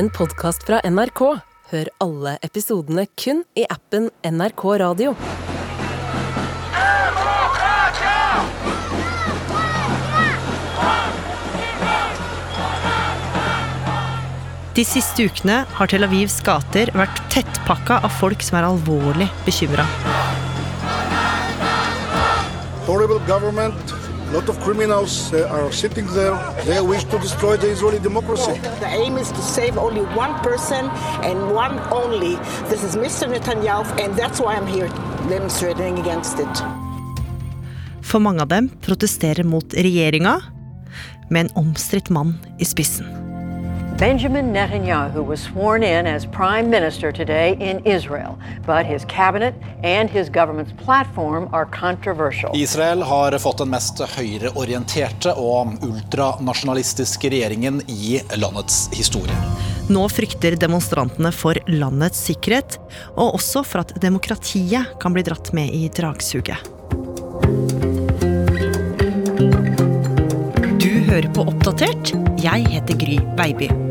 en podkast fra NRK. Hør alle episodene kun i appen NRK Radio. De siste ukene har Tel Avivs gater vært tettpakka av folk som er alvorlig bekymra. A lot of criminals uh, are sitting there. They wish to destroy the Israeli democracy. The aim is to save only one person and one only. This is Mr. Netanyahu, and that's why I'm here demonstrating against it. For mange av dem protesterer mot regjeringa, med en omstridt mann i spissen. Benjamin Netanyahu was sworn in as prime minister today in Israel, but his cabinet and his government's platform are controversial. Israel har fått den mest høyreorienterte og ultranasjonalistiske regjeringen i landets historie. Nå frykter demonstrantene for landets sikkerhet, og også for at demokratiet kan bli dratt med i dragsuget. Du hører på Oppdatert. Jeg heter Gry Veiby.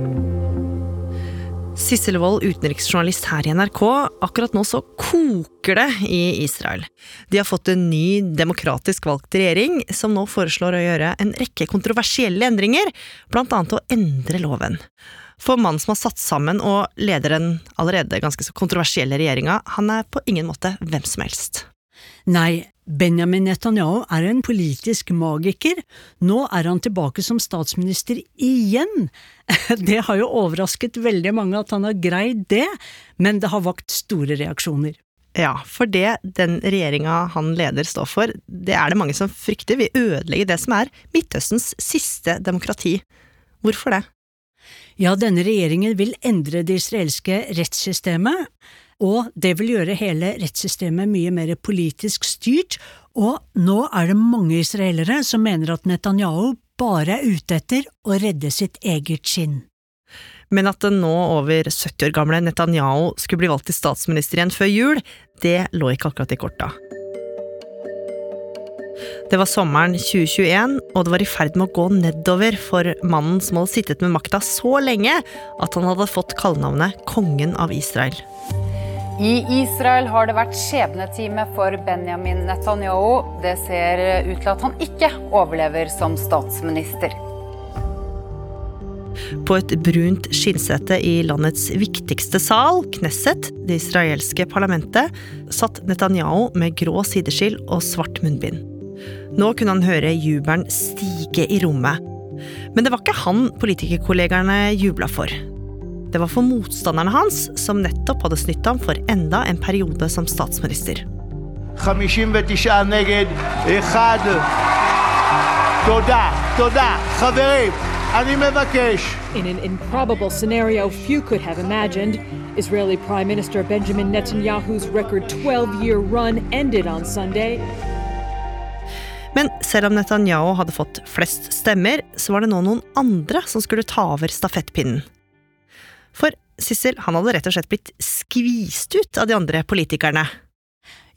Sissel Wold, utenriksjournalist her i NRK. Akkurat nå så koker det i Israel. De har fått en ny demokratisk valgt regjering, som nå foreslår å gjøre en rekke kontroversielle endringer, blant annet å endre loven. For mannen som har satt sammen og leder den allerede ganske så kontroversielle regjeringa, han er på ingen måte hvem som helst. Nei, Benjamin Netanyahu er en politisk magiker. Nå er han tilbake som statsminister igjen. Det har jo overrasket veldig mange at han har greid det, men det har vakt store reaksjoner. Ja, for det den regjeringa han leder står for, det er det mange som frykter vil ødelegge det som er Midtøstens siste demokrati. Hvorfor det? Ja, denne regjeringen vil endre det israelske rettssystemet, og det vil gjøre hele rettssystemet mye mer politisk styrt, og nå er det mange israelere som mener at Netanyahu bare er ute etter å redde sitt eget skinn. Men at den nå over 70 år gamle Netanyahu skulle bli valgt til statsminister igjen før jul, det lå ikke akkurat i korta. Det var sommeren 2021, og det var i ferd med å gå nedover for mannen som hadde sittet med makta så lenge at han hadde fått kallenavnet Kongen av Israel. I Israel har det vært skjebnetime for Benjamin Netanyahu. Det ser ut til at han ikke overlever som statsminister. På et brunt skinnsete i landets viktigste sal, Knesset, det israelske parlamentet, satt Netanyahu med grå sideskill og svart munnbind. Nå kunne han høre jubelen stige i rommet. Men det var ikke han politikerkollegaene jubla for. Det var for motstanderne hans, som nettopp hadde snytt ham for enda en periode som statsminister. In an improbable scenario few could have imagined, Israeli Prime Minister Benjamin Netanyahu's record 12 year run ended on Sunday. Men selv om Netanyahu hadde fått flest stemmer, så var det nå noen andre som skulle ta over stafettpinnen. For Sissel, han hadde rett og slett blitt skvist ut av de andre politikerne.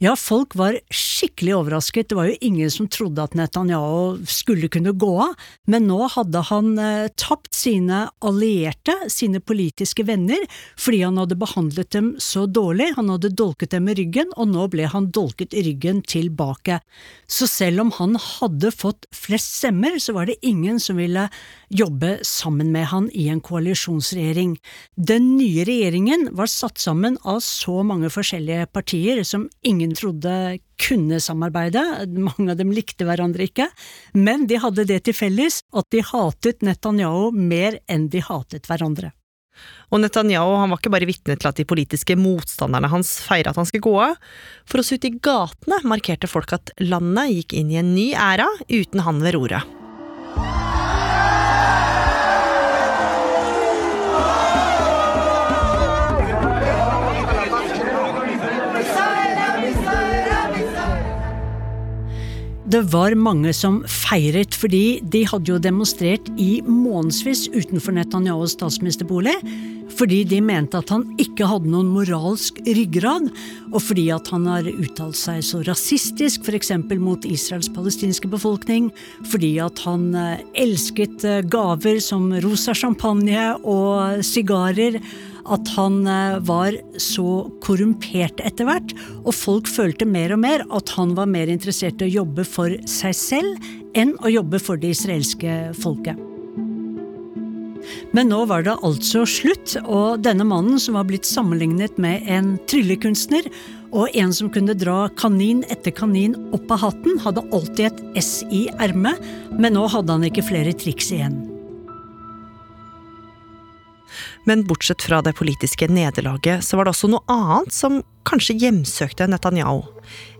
Ja, folk var skikkelig overrasket. Det var jo ingen som trodde at Netanyahu skulle kunne gå av, men nå hadde han eh, tapt sine allierte, sine politiske venner, fordi han hadde behandlet dem så dårlig. Han hadde dolket dem i ryggen, og nå ble han dolket i ryggen tilbake. Så selv om han hadde fått flest stemmer, så var det ingen som ville jobbe sammen med han i en koalisjonsregjering. Den nye regjeringen var satt sammen av så mange forskjellige partier som ingen trodde kunne samarbeide, mange av dem likte hverandre ikke, men de hadde det til felles at de hatet Netanyahu mer enn de hatet hverandre. Og Netanyahu han var ikke bare vitne til at de politiske motstanderne hans feira at han skulle gå av. For oss ute i gatene markerte folk at landet gikk inn i en ny æra uten han ved roret. Det var mange som feiret, fordi de hadde jo demonstrert i månedsvis utenfor Netanyahus statsministerbolig. Fordi de mente at han ikke hadde noen moralsk ryggrad, og fordi at han har uttalt seg så rasistisk, f.eks. mot Israels palestinske befolkning, fordi at han eh, elsket eh, gaver som rosa champagne og sigarer at han eh, var så korrumpert etter hvert, og folk følte mer og mer at han var mer interessert i å jobbe for seg selv enn å jobbe for det israelske folket. Men nå var det altså slutt, og denne mannen som var blitt sammenlignet med en tryllekunstner, og en som kunne dra kanin etter kanin opp av hatten, hadde alltid et S i ermet, men nå hadde han ikke flere triks igjen. Men bortsett fra det politiske nederlaget, så var det også noe annet som kanskje hjemsøkte Netanyahu.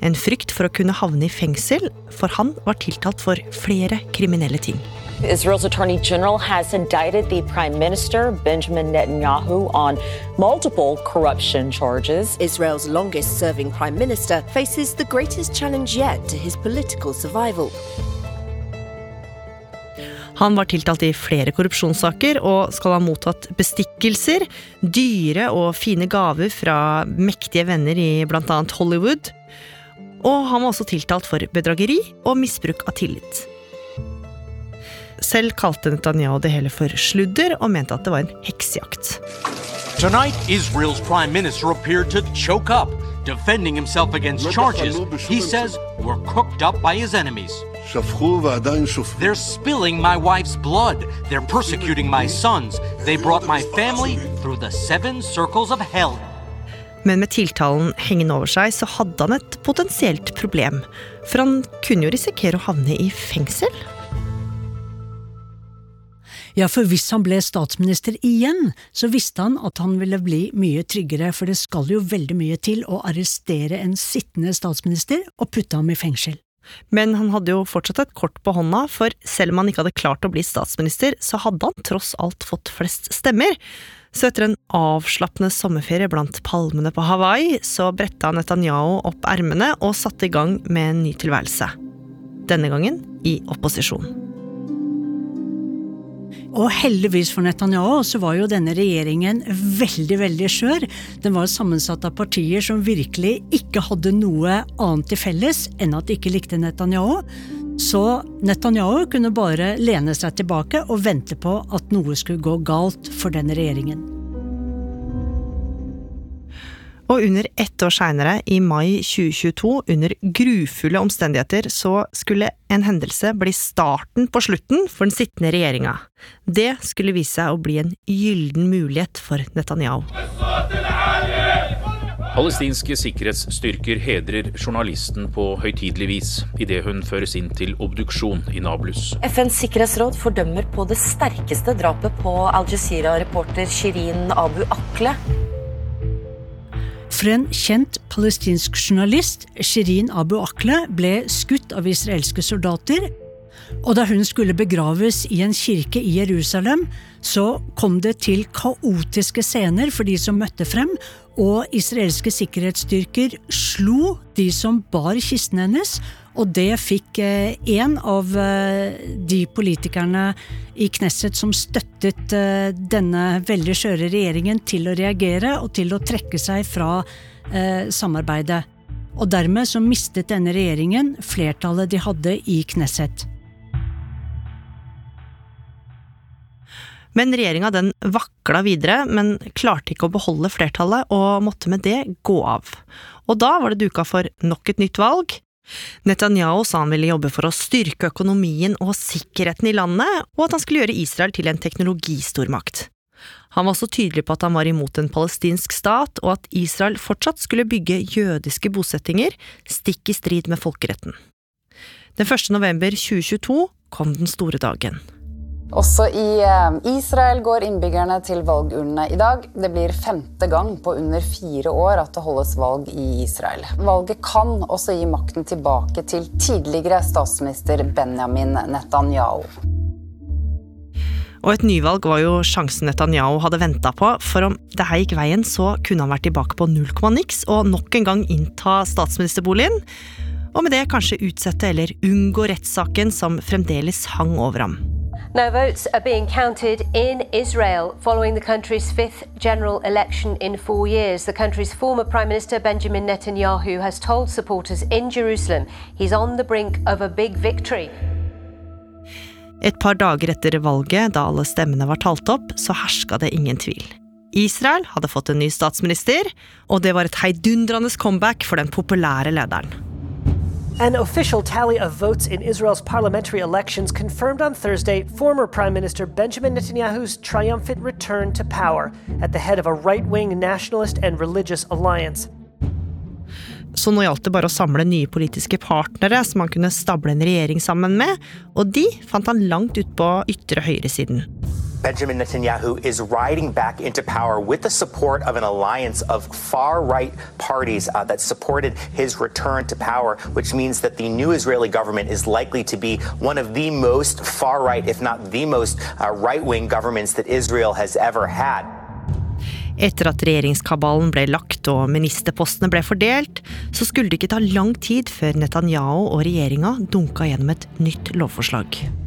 En frykt for å kunne havne i fengsel, for han var tiltalt for flere kriminelle ting. Israel's attorney general has indicted the prime minister, Benjamin Netanyahu, on multiple corruption charges. Israel's longest serving prime minister faces the greatest challenge yet to his political survival. Han var tiltalt i flere korrupsjonssaker og skal ha mottatt bestikkelser, dyre og fine gaver fra mektige venner i bl.a. Hollywood. Og han var også tiltalt for bedrageri og misbruk av tillit. Selv kalte Netanyahu det hele for sludder og mente at det var en heksejakt. Tonight, Israel's prime minister appeared to choke up, defending himself against charges he says were cooked up by his enemies. They're spilling my wife's blood. They're persecuting my sons. They brought my family through the seven circles of hell. Men med tiltalen hengende over seg, så hadde han et potensielt problem. For han kunne jo risikere å havne i fengsel. Ja, for hvis han ble statsminister igjen, så visste han at han ville bli mye tryggere, for det skal jo veldig mye til å arrestere en sittende statsminister og putte ham i fengsel. Men han hadde jo fortsatt et kort på hånda, for selv om han ikke hadde klart å bli statsminister, så hadde han tross alt fått flest stemmer. Så etter en avslappende sommerferie blant palmene på Hawaii, så bretta Netanyahu opp ermene og satte i gang med en ny tilværelse. Denne gangen i opposisjon. Og heldigvis for Netanyahu så var jo denne regjeringen veldig, veldig skjør. Den var sammensatt av partier som virkelig ikke hadde noe annet til felles enn at de ikke likte Netanyahu. Så Netanyahu kunne bare lene seg tilbake og vente på at noe skulle gå galt for denne regjeringen. Og under ett år seinere, i mai 2022, under grufulle omstendigheter, så skulle en hendelse bli starten på slutten for den sittende regjeringa. Det skulle vise seg å bli en gyllen mulighet for Netanyahu. Palestinske sikkerhetsstyrker hedrer journalisten på høytidelig vis idet hun føres inn til obduksjon i Nablus. FNs sikkerhetsråd fordømmer på det sterkeste drapet på Al Jazeera-reporter Shirin Abu Akle. For en kjent palestinsk journalist, Shirin Abu Akle, ble skutt av israelske soldater. Og da hun skulle begraves i en kirke i Jerusalem, så kom det til kaotiske scener for de som møtte frem, og israelske sikkerhetsstyrker slo de som bar kisten hennes, og det fikk én en av eh, de politikerne i Knesset som støttet eh, denne veldig skjøre regjeringen til å reagere og til å trekke seg fra samarbeidet. Og dermed så mistet denne regjeringen flertallet de hadde i Knesset. Men regjeringa den vakla videre, men klarte ikke å beholde flertallet, og måtte med det gå av. Og da var det duka for nok et nytt valg. Netanyahu sa han ville jobbe for å styrke økonomien og sikkerheten i landet, og at han skulle gjøre Israel til en teknologistormakt. Han var også tydelig på at han var imot en palestinsk stat, og at Israel fortsatt skulle bygge jødiske bosettinger, stikk i strid med folkeretten. Den 1. november 2022 kom den store dagen. Også i eh, Israel går innbyggerne til valgurnene i dag. Det blir femte gang på under fire år at det holdes valg i Israel. Valget kan også gi makten tilbake til tidligere statsminister Benjamin Netanyahu. Og et nyvalg var jo sjansen Netanyahu hadde venta på, for om det her gikk veien, så kunne han vært tilbake på null komma niks og nok en gang innta statsministerboligen. og med det kanskje utsette eller unngå rettssaken som fremdeles hang over ham. Now, votes are being counted in Israel following the country's fifth general election in four years. The country's former Prime Minister Benjamin Netanyahu has told supporters in Jerusalem he's on the brink of a big victory. Et par dager etter valget, da alle stemmene var talt opp, så herska det ingen tvil. Israel hadde fått en ny statsminister, og det var et heidundrende comeback for den populære lederen. An official tally of votes in Israel's parliamentary elections confirmed on Thursday former Prime Minister Benjamin Netanyahu's triumphant return to power at the head of a right wing nationalist and religious alliance. Så nå gjaldt det bare å samle nye politiske partnere som han kunne stable en regjering sammen med, og de fant han langt ut på ytre høyresiden. Benjamin Netanyahu is riding back into power with the support of an alliance of far right parties uh, that supported his return to power, which means that the new Israeli government is likely to be one of the most far right, if not the most uh, right wing governments that Israel has ever had. Etter at regjeringskabalen ble lagt og ministerpostene ble fordelt, så skulle det ikke ta lang tid før Netanyahu og regjeringa dunka gjennom et nytt lovforslag.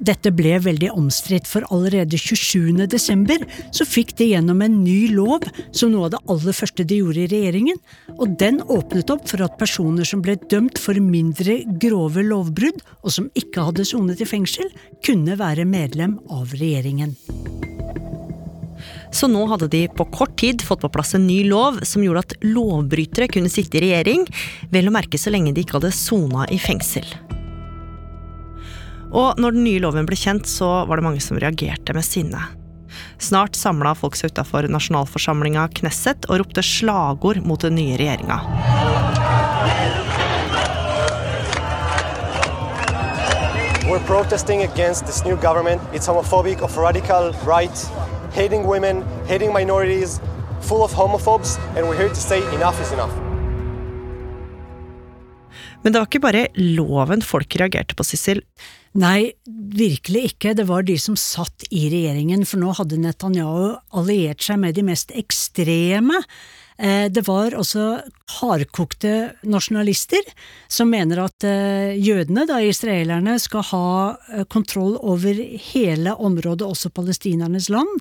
Dette ble veldig omstridt, for allerede 27. desember så fikk de gjennom en ny lov, som noe av det aller første de gjorde i regjeringen. Og den åpnet opp for at personer som ble dømt for mindre grove lovbrudd, og som ikke hadde sonet i fengsel, kunne være medlem av regjeringen. Så nå hadde de på kort tid fått på plass en ny lov som gjorde at lovbrytere kunne sitte i regjering, vel å merke så lenge de ikke hadde sona i fengsel. Og når den nye loven ble kjent, så var det mange som reagerte med sinne. Snart samla folk seg utafor nasjonalforsamlinga Knesset og ropte slagord mot den nye regjeringa. We're protesting against this new government. It's homophobic, of radical right, hating women, hating minorities, full of homophobes, and we're here to say enough is enough. Men det var ikke bare loven folk reagerte på, Sissel. Nei, virkelig ikke. Det var de som satt i regjeringen, for nå hadde Netanyahu alliert seg med de mest ekstreme. Eh, det var også hardkokte nasjonalister som mener at eh, jødene, da israelerne, skal ha eh, kontroll over hele området, også palestinernes land,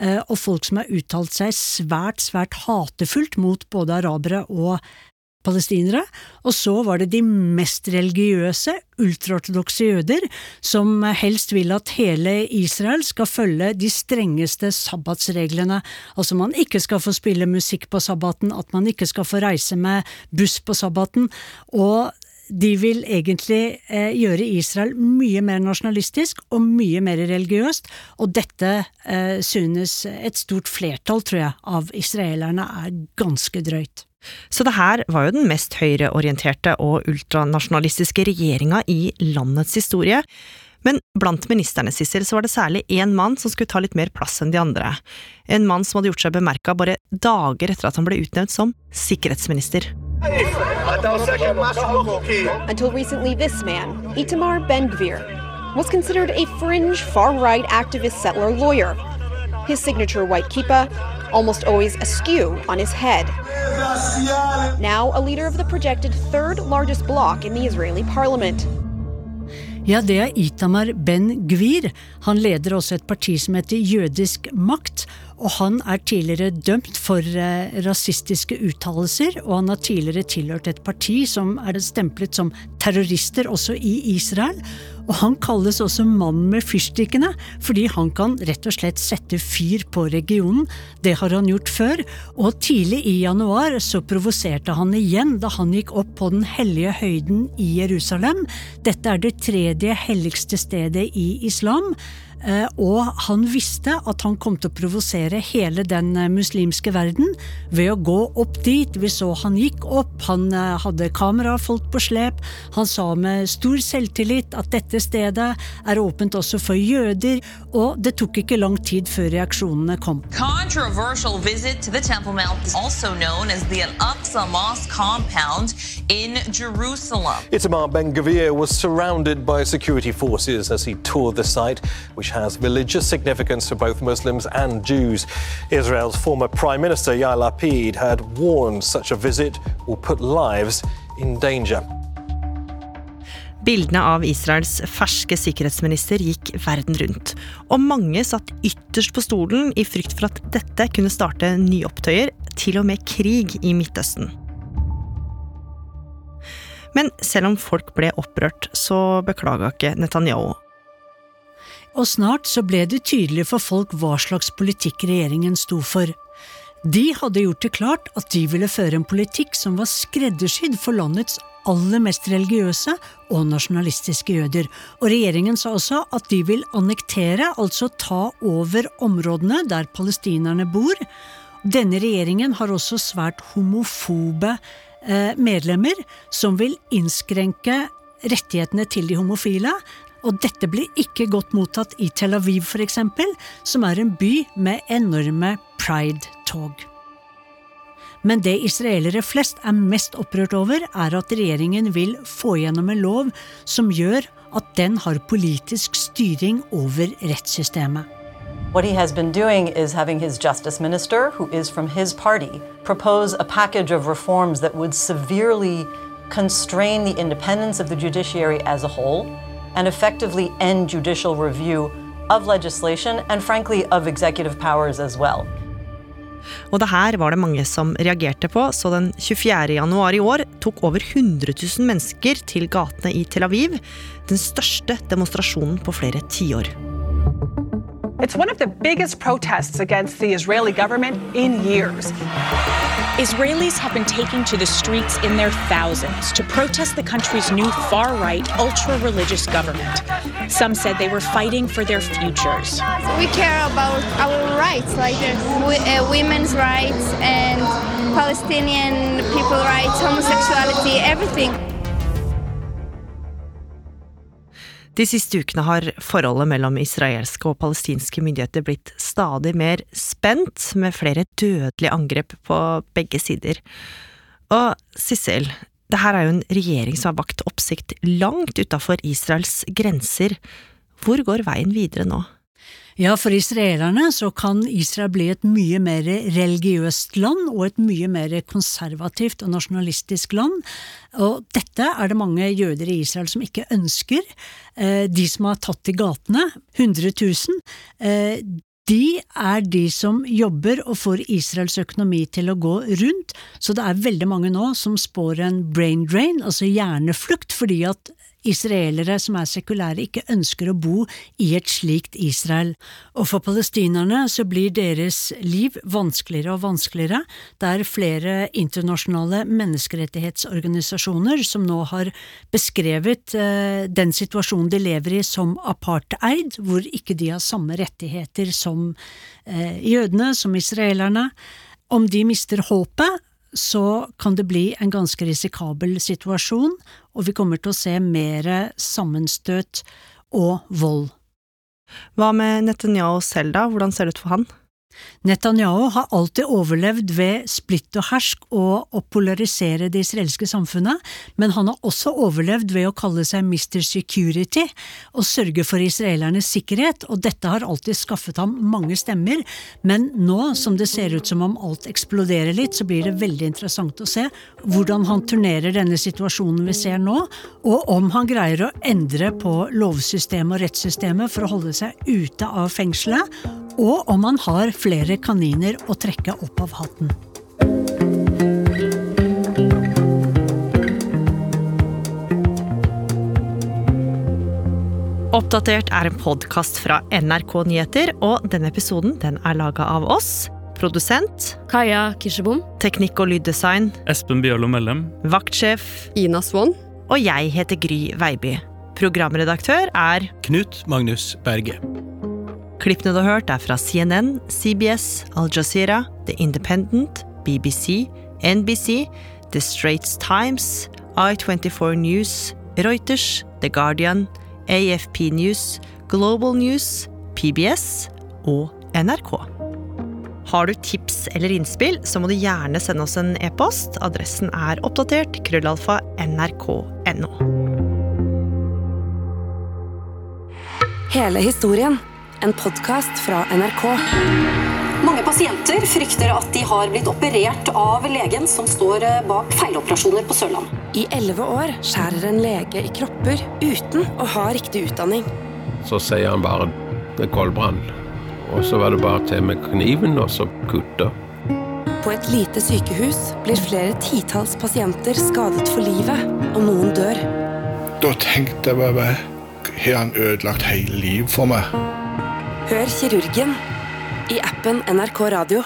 og folk som har uttalt seg svært, svært hatefullt mot både arabere og palestinere, og så var det de mest religiøse, ultraortodokse jøder, som helst vil at hele Israel skal følge de strengeste sabbatsreglene, altså man ikke skal få spille musikk på sabbaten, at man ikke skal få reise med buss på sabbaten, og de vil egentlig eh, gjøre Israel mye mer nasjonalistisk og mye mer religiøst, og dette eh, synes et stort flertall, tror jeg, av israelerne er ganske drøyt. Så det her var jo den mest høyreorienterte og ultranasjonalistiske regjeringa i landets historie. Men blant ministerne Sissel, så var det særlig én mann som skulle ta litt mer plass enn de andre. En mann som hadde gjort seg bemerka bare dager etter at han ble utnevnt som sikkerhetsminister. Until recently, this man, Itamar Ben-Gvir, was considered a fringe far-right activist settler lawyer. His signature white kippa, almost always askew on his head. Now a leader of the projected third largest bloc in the Israeli parliament. Ja, det er Itamar Ben Gvir. Han leder også et parti som heter Jødisk makt, og han er tidligere dømt for eh, rasistiske uttalelser, og han har tidligere tilhørt et parti som er stemplet som terrorister også i Israel. Og han kalles også mannen med fyrstikkene, fordi han kan rett og slett sette fyr på regionen. Det har han gjort før, og tidlig i januar så provoserte han igjen da han gikk opp på den hellige høyden i Jerusalem. Dette er det tredje helligste stedet i islam. Eh, og han visste at han kom til å provosere hele den eh, muslimske verden ved å gå opp dit. Vi så han gikk opp, han eh, hadde kamerafolk på slep. Han sa med stor selvtillit at dette stedet er åpent også for jøder, og det tok ikke lang tid før reaksjonene kom. Controversial visit to the Temple Mount, also known as the Al-Aqsa Mosque compound in Jerusalem. Itamar Ben-Gavir was surrounded by security forces as he toured the site, which which has religious significance for both Muslims and Jews. Israel's former Prime Minister Yair Lapid had warned such a visit will put lives in danger. Bildene av Israels ferske sikkerhetsminister gikk verden rundt, og mange satt ytterst på stolen i frykt for at dette kunne starte nyopptøyer, til og med krig i Midtøsten. Men selv om folk ble opprørt, så beklaga ikke Netanyahu. Og snart så ble det tydelig for folk hva slags politikk regjeringen sto for. De hadde gjort det klart at de ville føre en politikk som var skreddersydd for landets aller mest religiøse og nasjonalistiske jøder. Og regjeringen sa også at de vil annektere, altså ta over områdene der palestinerne bor. Denne regjeringen har også svært homofobe eh, medlemmer som vil innskrenke rettighetene til de homofile. Og dette blir ikke godt mottatt i Tel Aviv f.eks., som er en by med enorme pride-tog. Men det israelere flest er mest opprørt over, er at regjeringen vil få gjennom en lov som gjør at den har politisk styring over rettssystemet. What he has been doing is having his justice minister, who is from his party, propose a package of reforms that would severely constrain the independence of the judiciary as a whole and effectively end judicial review of legislation and, frankly, of executive powers as well. Og det her var det mange som reagerte på, så den 24. januar i år tok over 100 000 mennesker til gatene i Tel Aviv, den største demonstrasjonen på flere tiår. It's one of the biggest protests against the Israeli government in years. Israelis have been taking to the streets in their thousands to protest the country's new far right, ultra religious government. Some said they were fighting for their futures. We care about our rights, like uh, women's rights and Palestinian people rights, homosexuality, everything. De siste ukene har forholdet mellom israelske og palestinske myndigheter blitt stadig mer spent, med flere dødelige angrep på begge sider. Og Sissel, det her er jo en regjering som har vakt oppsikt langt utafor Israels grenser. Hvor går veien videre nå? Ja, for israelerne så kan Israel bli et mye mer religiøst land og et mye mer konservativt og nasjonalistisk land. Og dette er det mange jøder i Israel som ikke ønsker. Eh, de som har tatt til gatene, 100 000, de er de som jobber og får Israels økonomi til å gå rundt, så det er veldig mange nå som spår en brain drain, altså hjerneflukt, fordi at israelere som er sekulære, ikke ønsker å bo i et slikt Israel. Og for palestinerne så blir deres liv vanskeligere og vanskeligere. Det er flere internasjonale menneskerettighetsorganisasjoner som nå har beskrevet eh, den situasjonen de lever i som apartheid, hvor ikke de har samme rettigheter som eh, jødene, som israelerne. Om de mister håpet, så kan det bli en ganske risikabel situasjon, og vi kommer til å se mer sammenstøt og vold. Hva med Netanyahu selv, da? Hvordan ser det ut for han? Netanyahu har alltid overlevd ved splitt og hersk og å polarisere det israelske samfunnet, men han har også overlevd ved å kalle seg Mr. Security og sørge for israelernes sikkerhet, og dette har alltid skaffet ham mange stemmer, men nå som det ser ut som om alt eksploderer litt, så blir det veldig interessant å se hvordan han turnerer denne situasjonen vi ser nå, og om han greier å endre på lovsystemet og rettssystemet for å holde seg ute av fengselet, og om han har flere kaniner å trekke opp av hatten. Oppdatert er en podkast fra NRK Nyheter, og denne episoden den er laga av oss. Produsent Kaja Kirsebom. Teknikk og lyddesign Espen Bjørlo Mellem. Vaktsjef Ina Swann. Og jeg heter Gry Veiby. Programredaktør er Knut Magnus Berge. Klippene du har hørt, er fra CNN, CBS, Al Jazeera, The Independent, BBC, NBC, The Straits Times, I24 News, Reuters, The Guardian, AFP News, Global News, PBS og NRK. Har du tips eller innspill, så må du gjerne sende oss en e-post. Adressen er oppdatert krøllalfa nrk.no. Hele historien en podkast fra NRK. Mange pasienter frykter at de har blitt operert av legen som står eh, bak feiloperasjoner på Sørlandet. I elleve år skjærer en lege i kropper uten å ha riktig utdanning. Så sier han bare det er koldbrann. Og så var det bare til med kniven, og så kutta. På et lite sykehus blir flere titalls pasienter skadet for livet, og noen dør. Da tenkte jeg bare Har han ødelagt hele livet for meg? Hør kirurgen i appen NRK Radio.